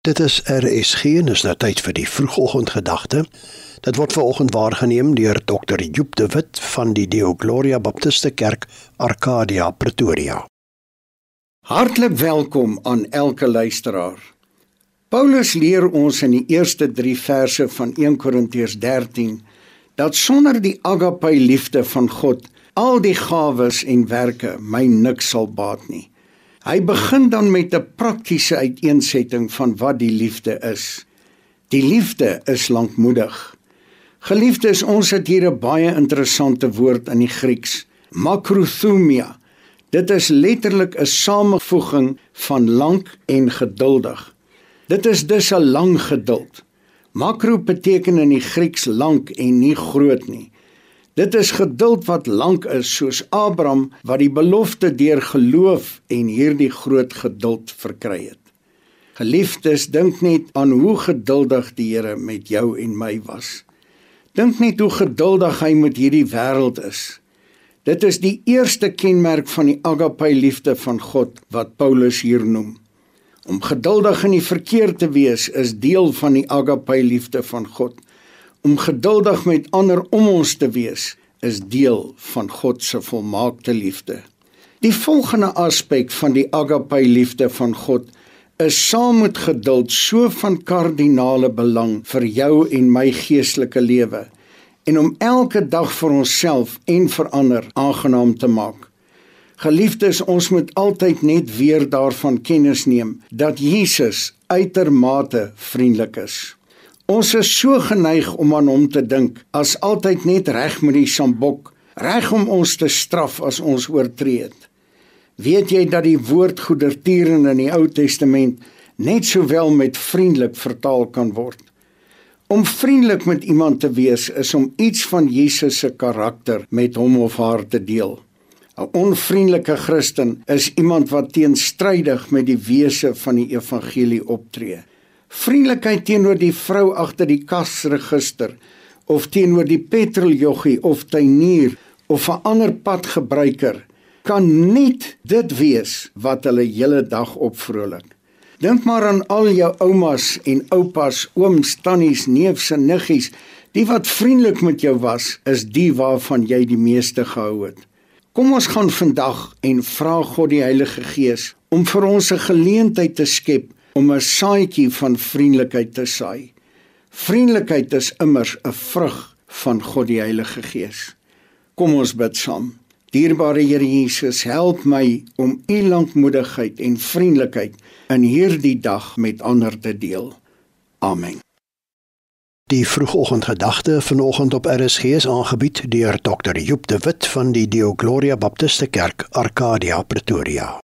Dit is RSG en is nou tyd vir die vroegoggendgedagte. Dit word veraloggend waargeneem deur Dr. Joep de Wit van die Deo Gloria Baptiste Kerk, Arcadia, Pretoria. Hartlik welkom aan elke luisteraar. Paulus leer ons in die eerste 3 verse van 1 Korintiërs 13 dat sonder die agape liefde van God al die gawes en werke my niks sal baat nie. Hy begin dan met 'n praktiese uiteensetting van wat die liefde is. Die liefde is lankmoedig. Geliefdes, ons het hier 'n baie interessante woord in die Grieks, makrothumia. Dit is letterlik 'n samevoeging van lank en geduldig. Dit is dus 'n lang geduld. Makro beteken in die Grieks lank en nie groot nie. Dit is geduld wat lank is soos Abraham wat die belofte deur geloof en hierdie groot geduld verkry het. Geliefdes, dink net aan hoe geduldig die Here met jou en my was. Dink net hoe geduldig hy met hierdie wêreld is. Dit is die eerste kenmerk van die agape liefde van God wat Paulus hier noem. Om geduldig in die verkeer te wees is deel van die agape liefde van God. Om geduldig met ander om ons te wees is deel van God se volmaakte liefde. Die volgende aspek van die agape liefde van God is saam met geduld so van kardinale belang vir jou en my geestelike lewe en om elke dag vir onsself en vir ander aangenaam te maak. Geliefdes, ons moet altyd net weer daarvan kennis neem dat Jesus uitermate vriendelik is. Ons is so geneig om aan hom te dink as altyd net reg met die sambok, reg om ons te straf as ons oortree het. Weet jy dat die woord goedertieren in die Ou Testament net sowel met vriendelik vertaal kan word? Om vriendelik met iemand te wees is om iets van Jesus se karakter met hom of haar te deel. 'n Onvriendelike Christen is iemand wat teenstrydig met die wese van die evangelie optree vriendelikheid teenoor die vrou agter die kasregister of teenoor die petroljoggie of tuinier of 'n ander padgebruiker kan net dit wees wat hulle hele dag opvrolik. Dink maar aan al jou oumas en oupas, ooms, tannies, neefs en niggies, die wat vriendelik met jou was, is die waarvan jy die meeste gehou het. Kom ons gaan vandag en vra God die Heilige Gees om vir ons 'n geleentheid te skep om 'n saadjie van vriendelikheid te saai. Vriendelikheid is immers 'n vrug van God die Heilige Gees. Kom ons bid saam. Dierbare Here Jesus, help my om u lankmoedigheid en vriendelikheid in hierdie dag met ander te deel. Amen. Die vroegoggendgedagte vanoggend op RSG is aangebied deur Dr. Joep de Wit van die Deo Gloria Baptiste Kerk, Arcadia, Pretoria.